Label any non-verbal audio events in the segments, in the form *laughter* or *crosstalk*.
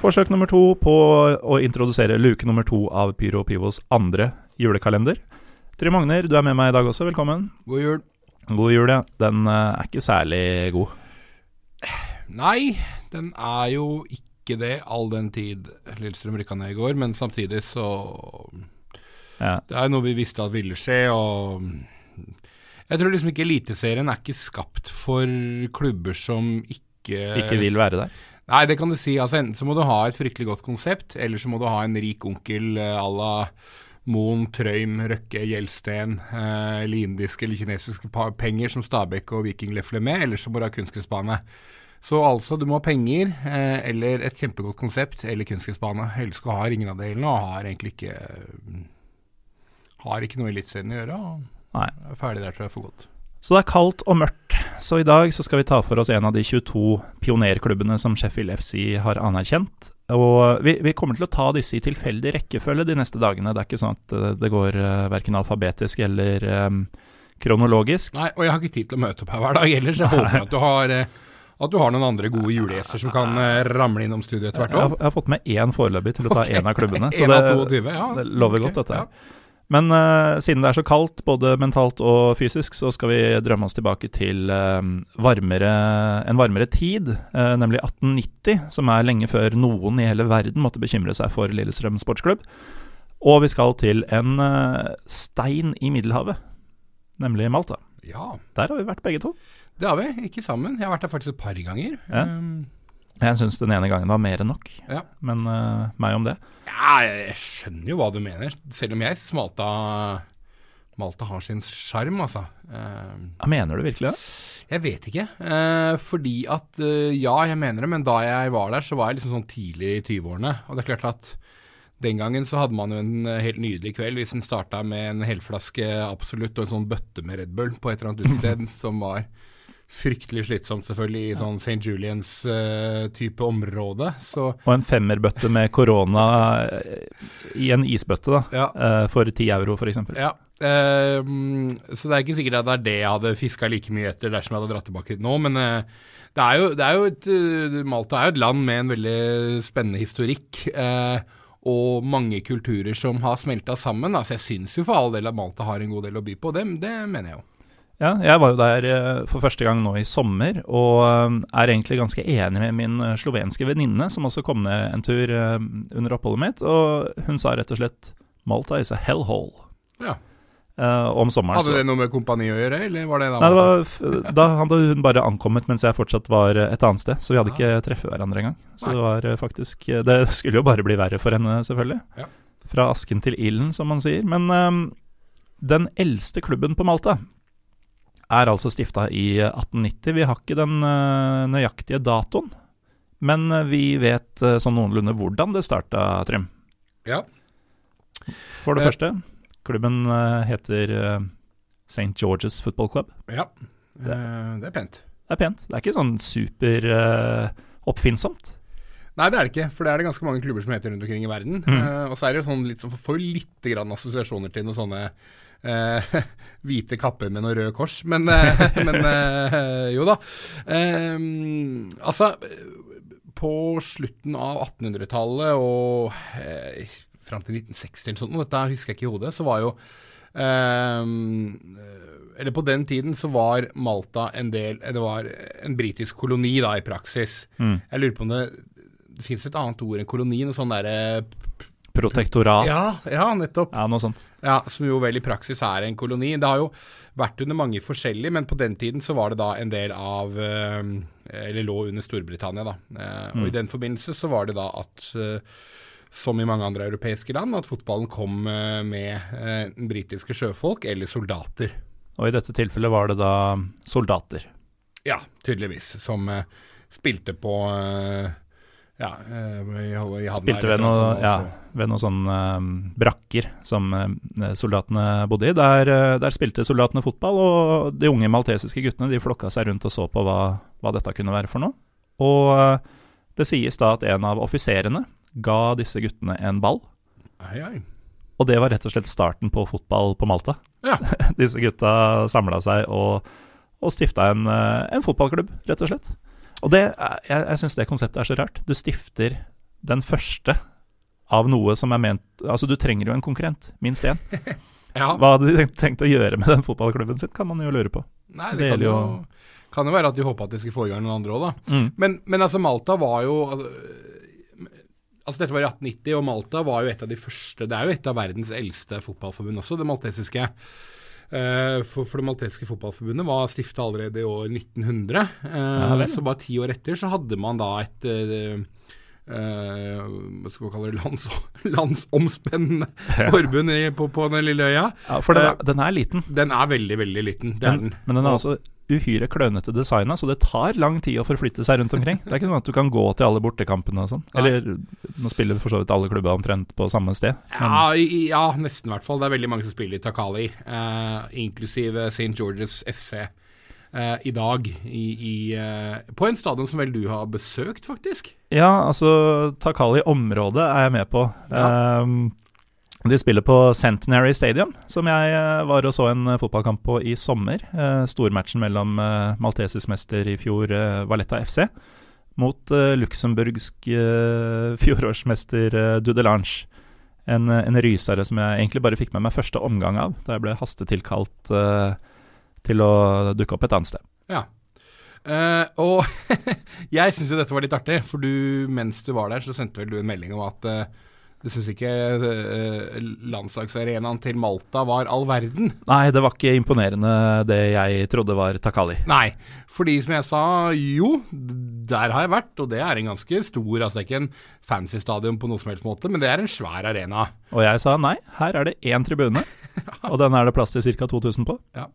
Forsøk nummer to på å introdusere luke nummer to av Pyro Pivos andre julekalender. Trym Magner, du er med meg i dag også. Velkommen. God jul. God jul, ja. Den uh, er ikke særlig god. Nei, den er jo ikke det, all den tid Lillestrøm rykka ned i går. Men samtidig så ja. Det er noe vi visste at ville skje, og jeg tror liksom ikke Eliteserien er ikke skapt for klubber som ikke Ikke vil være der? Nei, det kan du si. Altså Enten så må du ha et fryktelig godt konsept, eller så må du ha en rik onkel à la Moen, Trøym, Røkke, Gjelsten, eh, eller indiske eller kinesiske penger som Stabæk og Viking lefler med, eller så må du ha kunstgressbane. Så altså, du må ha penger, eh, eller et kjempegodt konsept, eller kunstgressbane. Ellers har ingen av delene, og har egentlig ikke Har ikke noe i Eliteserien å gjøre. og Nei. er ferdig der, tror jeg, for godt. Så det er kaldt og mørkt. Så i dag så skal vi ta for oss en av de 22 pionerklubbene som Sheffield FC har anerkjent. Og vi, vi kommer til å ta disse i tilfeldig rekkefølge de neste dagene. Det er ikke sånn at eh, det går uh, eh, verken alfabetisk eller um, kronologisk. Nei, og jeg har ikke tid til å møte opp her hver dag ellers. så jeg håper at du har uh, at du har noen andre gode julegjester som kan ramle innom studio etter hvert. Jeg, jeg, har fått med én foreløpig til å ta én okay. av klubbene. *laughs* Så det, 22, ja. det lover godt, dette. Ja. Men uh, siden det er så kaldt, både mentalt og fysisk, så skal vi drømme oss tilbake til uh, varmere, en varmere tid, uh, nemlig 1890, som er lenge før noen i hele verden måtte bekymre seg for Lillestrøm sportsklubb. Og vi skal til en stein i Middelhavet, nemlig Malta. Ja. Der har vi vært begge to. Det har vi, ikke sammen. Jeg har vært der faktisk et par ganger. Ja. Um, jeg syns den ene gangen var mer enn nok, ja. men uh, meg om det. Ja, jeg skjønner jo hva du mener, selv om jeg syns Malta, Malta har sin sjarm, altså. Uh, ja, mener du virkelig det? Jeg vet ikke. Uh, fordi at Ja, jeg mener det, men da jeg var der, så var jeg liksom sånn tidlig i 20-årene. Og det er klart at den gangen så hadde man jo en helt nydelig kveld hvis en starta med en helflaske Absolutt og en sånn bøtte med Red Bull på et eller annet utested *laughs* som var fryktelig slitsomt, selvfølgelig, i sånn St. Julians-type uh, område. Så. Og en femmerbøtte med korona uh, i en isbøtte, da. Ja. Uh, for ti euro, f.eks. Ja. Uh, så det er ikke sikkert at det er det jeg hadde fiska like mye etter dersom jeg hadde dratt tilbake hit nå, men eh, det er, jo, det er jo, et Malta er jo et land med en veldig spennende historikk. og mange kulturer som har smelta sammen. Altså jeg syns jo for all del at Malta har en god del å by på, det, det mener jeg jo. Ja, jeg var jo der eh, for første gang nå i sommer, og eh, er egentlig ganske enig med min eh, slovenske venninne, som også kom ned en tur under oppholdet mitt, og hun sa rett og slett Malta is a hellhole. Ja. Uh, om sommeren. Hadde det noe med kompani å gjøre, eller var det da? Nei, det var, da hadde hun bare ankommet mens jeg fortsatt var et annet sted, så vi hadde ikke treffet hverandre engang. Så Nei. det var faktisk Det *laughs* skulle jo bare bli verre for henne, selvfølgelig. Ja. Fra asken til ilden, som man sier. Men um, den eldste klubben på Malta er altså stifta i 1890. Vi har ikke den uh, nøyaktige datoen, men uh, vi vet uh, sånn noenlunde hvordan det starta, Trym. Ja. For det første, klubben heter St. George's Football Club. Ja, det, det, er pent. Det er pent. Det er ikke sånn super oppfinnsomt. Nei, det er det ikke, for det er det ganske mange klubber som heter rundt omkring i verden. Mm. og så er det jo sånn litt får litt grann assosiasjoner til noen sånne eh, *laughs* hvite kapper med noe røde kors. Men, eh, *laughs* men eh, jo da. Eh, altså, på slutten av 1800-tallet og eh, fram til 1960 eller sånt, dette husker jeg ikke i hodet, så var jo ehm, eller på den tiden så var Malta en del Det var en britisk koloni, da, i praksis. Mm. Jeg lurer på om det, det fins et annet ord enn koloni, noe sånn derre Protektorat. Ja, ja, nettopp. Ja, noe sånt. Ja, Som jo vel i praksis er en koloni. Det har jo vært under mange forskjellige, men på den tiden så var det da en del av eh, Eller lå under Storbritannia, da. Og og i mm. den forbindelse så var det da at eh, som i mange andre europeiske land, at fotballen kom med britiske sjøfolk eller soldater. Og i dette tilfellet var det da soldater? Ja, tydeligvis. Som spilte på ja, vi, jeg Spilte ved, noe, ja, ved noen sånne um, brakker som uh, soldatene bodde i. Der, uh, der, spilte soldatene fotball, og de unge maltesiske guttene de flokka seg rundt og så på hva, hva dette kunne være for noe. Og uh, det sies da at en av offiserene ga disse guttene en ball. Ei, ei. Og det var rett og slett starten på fotball på Malta. Ja. *laughs* disse gutta samla seg og, og stifta en, en fotballklubb, rett og slett. Og det, jeg, jeg syns det konseptet er så rart. Du stifter den første av noe som er ment Altså, du trenger jo en konkurrent, minst én. *laughs* Ja. Hva hadde de tenkt å gjøre med den fotballklubben sin, kan man jo lure på. Nei, Det det kan jo- kan jo være at de håpa at de skulle få i gang noen andre òg, da. Mm. Men, men altså, Malta var jo altså, altså, dette var i 1890, og Malta var jo et av de første Det er jo et av verdens eldste fotballforbund også, det maltesiske. Eh, for, for det maltesiske fotballforbundet var stifta allerede i år 1900. eh, Ja så bare ti år etter så hadde man da et eh, eh, hva skal man kalle det, lands, *laughs* landsomspennende forbund i, på, på den lille øya. Ja, for den er, den er liten, Den er veldig, veldig liten. Det er men, den. men den er altså uhyre klønete designa, så det tar lang tid å forflytte seg rundt omkring. Det er ikke sånn at du kan gå til alle bortekampene og sånn. Eller nå spiller for så vidt alle klubber omtrent på samme sted. Ja, ja, nesten i hvert fall. Det er veldig mange som spiller i Takali, eh, inklusive St. George's FC eh, i dag. I, i, eh, på en stadion som vel du har besøkt, faktisk? ja altså Takali-området er jeg med på. Ja. De spiller på Centenary Stadium, som jeg eh, var og så en eh, fotballkamp på i sommer. Eh, stormatchen mellom maltesisk mester i fjor, Valletta FC, mot luxemburgsk fjorårsmester Dudelange. En, en rysere som jeg egentlig bare fikk med meg første omgang av, da jeg ble hastetilkalt til å dukke opp et annet sted. Ja. Uh, og *laughs* jeg syns jo dette var litt artig, for du, mens du var der, så sendte vel du en melding om at eh, du syns ikke uh, landslagsarenaen til Malta var all verden. Nei, det var ikke imponerende det jeg trodde var Takali. Nei, fordi som jeg sa, jo, der har jeg vært, og det er en ganske stor, altså ikke en fancy stadion på noe som helst måte, men det er en svær arena. Og jeg sa nei, her er det én tribune, *laughs* og den er det plass til ca. 2000 på. Ja.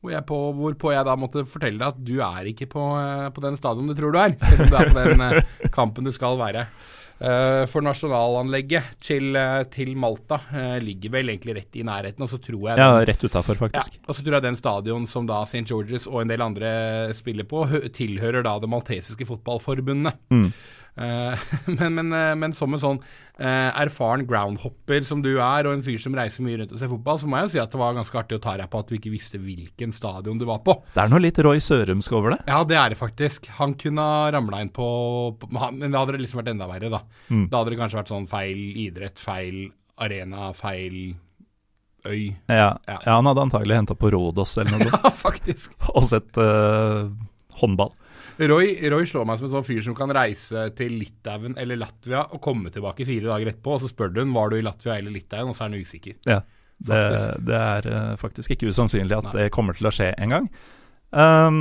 Hvor jeg på, hvorpå jeg da måtte fortelle deg at du er ikke på, eh, på den stadion du tror du er, selv om du er på den eh, kampen du skal være. Eh, for nasjonalanlegget til, eh, til Malta eh, ligger vel egentlig rett i nærheten, og så tror jeg Ja, rett utafor, ja, faktisk. og så tror jeg den stadion som da St. George's og en del andre spiller på, tilhører da det maltesiske fotballforbundet. Mm. Eh, *laughs* men, men, eh, men som en sånn eh, erfaren groundhopper som du er, og en fyr som reiser mye rundt og ser fotball, så må jeg jo si at det var ganske artig å ta deg på at du ikke visste hvilken stadion du var på. Det er noe litt Roy Sørumsk over det. Ja, det er det faktisk. Han kunne ha ramla inn på, på Men da hadde det liksom vært enda verre, da. Mm. Da hadde det kanskje vært sånn feil idrett, feil arena, feil øy. Ja, Ja. ja han hadde antagelig henta på Rodos eller noe *laughs* sånt, Ja, faktisk. og sett uh, håndball. Roy, Roy slår meg som en sånn fyr som kan reise til Litauen eller Latvia og komme tilbake fire dager etterpå, og så spør du han var du i Latvia eller Litauen, og så er han usikker. Ja, det, det er uh, faktisk ikke usannsynlig at Nei. det kommer til å skje en gang. Um,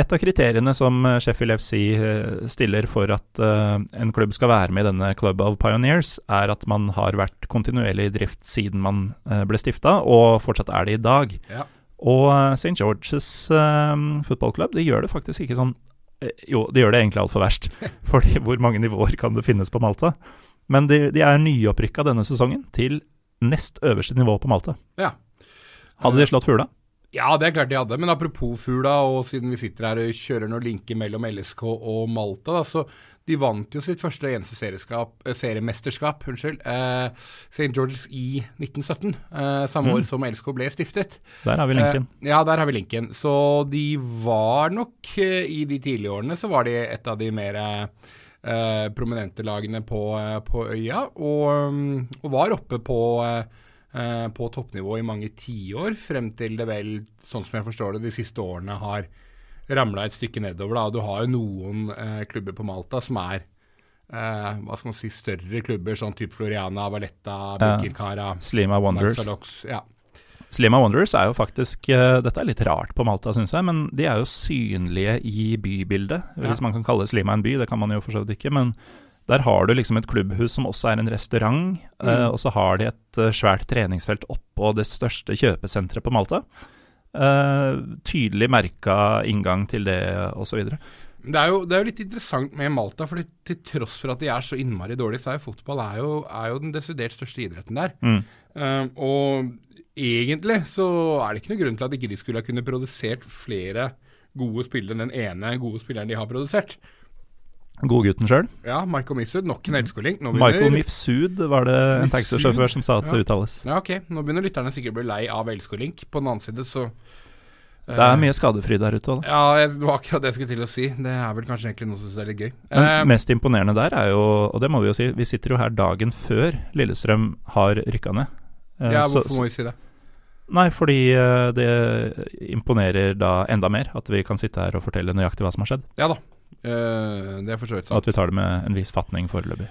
et av kriteriene som Sheffield FC eh, stiller for at eh, en klubb skal være med i denne Club of Pioneers, er at man har vært kontinuerlig i drift siden man ble stifta, og fortsatt er det i dag. Ja. Og St. George's eh, fotballklubb de gjør det faktisk ikke sånn Jo, de gjør det egentlig altfor verst. *laughs* Fordi hvor mange nivåer kan det finnes på Malta? Men de, de er nyopprykka denne sesongen til nest øverste nivå på Malta. Ja. Hadde de slått Fugla? Ja, det er klart de hadde, men apropos Fugla, og siden vi sitter her og kjører noen linker mellom LSK og Malta, da, så de vant jo sitt første og eneste eh, seriemesterskap, unnskyld, eh, St. George's i 1917, eh, samme Mm. år som LSK ble stiftet. Der har vi linken. Eh, ja, der har vi linken. Så de var nok eh, I de tidlige årene så var de et av de mer eh, prominente lagene på, på øya, og, mm, og var oppe på eh, på toppnivå i mange tiår, frem til det vel, sånn som jeg forstår det, de siste årene har ramla et stykke nedover. da, Du har jo noen eh, klubber på Malta som er eh, hva skal man si, større klubber, sånn type Floriana, Valletta, uh, Slima Wanderers. Lanzalox. Ja. Slima Wanderers er jo faktisk eh, Dette er litt rart på Malta, syns jeg, men de er jo synlige i bybildet. Hvis Ja. man kan kalle Slima en by, det kan man jo for så vidt ikke. Men der har du liksom et klubbhus som også er en restaurant, eh, Mm. og så har de et eh, svært treningsfelt oppå det største kjøpesenteret på Malta. Eh, tydelig merka inngang til det, osv. Det er, jo, det er jo litt interessant med Malta, for til tross for at de er så innmari dårlige, så er jo fotball er jo, er jo den desidert største idretten der. Mm. Eh, og egentlig så er det ikke noe grunn til at ikke de skulle ha kunnet produsert flere gode spillere enn den ene gode spilleren de har produsert. Godgutten sjøl. Ja, Michael Mifsud, nok en elskoling. Nå Michael Mifsud var det en taxisjåfør som sa at det uttales. Ja, ok. Nå begynner lytterne sikkert å bli lei av elskolink. På den annen side så Det er mye skadefri der ute Da. Ja, det var akkurat det jeg skulle til å si. Det er vel kanskje egentlig noe som synes er litt gøy. Men uh, mest imponerende der er jo, og det må vi jo si, vi sitter jo her dagen før Lillestrøm har rykka ned. Uh, ja, så- hvorfor må vi si det? Nei, fordi eh, det imponerer da enda mer at vi kan sitte her og fortelle nøyaktig hva som har skjedd. Ja da. Eh, det er for så vidt Og at vi tar det med en viss fatning foreløpig.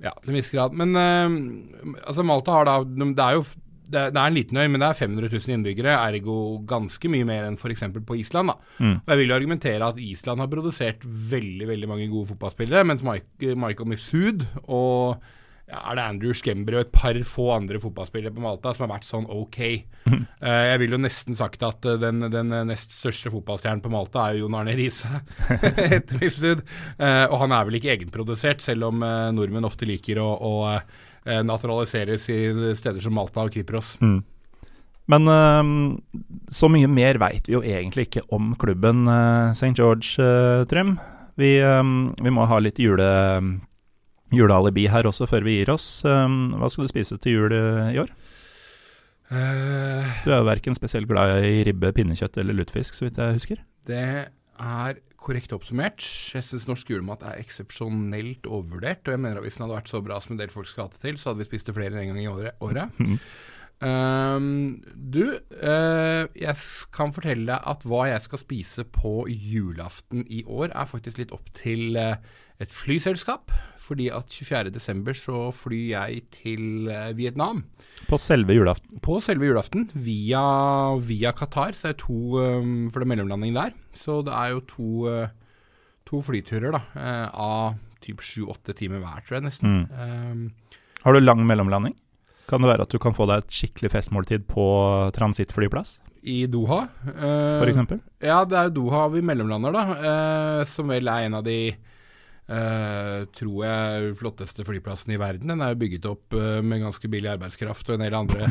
Ja, til en viss grad. Men uh, altså Malta har da Det er jo det er, det er en liten øy, men det er 500 000 innbyggere, ergo ganske mye mer enn f.eks. på Island. da. Mm. Og Jeg vil jo argumentere at Island har produsert veldig veldig mange gode fotballspillere, mens Michael Mifsud og ja, er det Andrew Skembry og et par få andre fotballspillere på Malta som har vært sånn ok. Mm. Eh, jeg vil jo nesten sagt at eh, den, den nest største fotballstjernen på Malta er jo Jon Arne Riise, *laughs* etter Mifsud. Eh, og han er vel ikke egenprodusert, selv om eh, nordmenn ofte liker å, å eh, naturaliseres i steder som Malta og Kypros. Mm. Men eh, så mye mer veit vi jo egentlig ikke om klubben St. George, eh, Trym. Vi, eh, vi må ha litt jule, julealibi her også før vi gir oss. Eh, hva skal du spise til jul eh, i år? Eh, Du er jo verken spesielt glad i ribbe, pinnekjøtt eller lutefisk, så vidt jeg husker. Det er korrekt oppsummert. Jeg syns norsk julemat er eksepsjonelt overvurdert. Og jeg mener at hvis den hadde vært så bra som en del folk skal ha det til, så hadde vi spist det flere enn en gang i året. året. *laughs* Ehm, du, uh, jeg kan fortelle deg at hva jeg skal spise på julaften i år, er faktisk litt opp til uh, et flyselskap. Fordi at 24.12. så flyr jeg til uh, Vietnam På selve julaften. på selve julaften via, via Qatar. Så er det to um, For det er mellomlanding der. Så det er jo to, to flyturer da, av typ sju-åtte timer hver, tror jeg nesten. Mm. Um, Har du lang mellomlanding? Kan det være at du kan få deg et skikkelig festmåltid på transittflyplass, I Doha. Uh, eksempel? Ja, det er jo Doha vi mellomlander, da. Uh, som vel er en av de uh, tror jeg flotteste flyplassene i verden. Den er jo bygget opp uh, med ganske billig arbeidskraft og en del andre *laughs*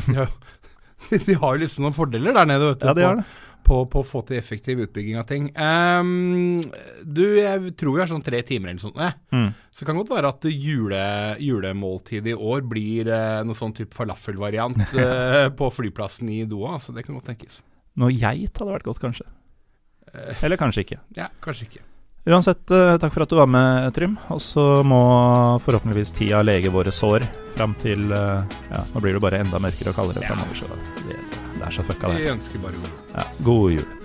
*laughs* De har, jo liksom noen fordeler der nede, vet du. Ja, de på- har det. På, på å få til effektiv utbygging av ting. Um, du, jeg tror vi har sånn tre timer eller sånt. Mm. Så det kan godt være at jule, julemåltidet i år blir uh, noe sånn type falafelvariant uh, *laughs* på flyplassen i Doha. Så det kan godt tenkes. Noe geit hadde vært godt, kanskje. Uh, Eller kanskje ikke. ja, kanskje ikke. Uansett, takk for at du var med, Trym. Og så må forhåpentligvis tida lege våre sår fram til Ja, nå blir det bare enda mørkere og kaldere Ja. framover, så det, det er så fucka, det. Vi ønsker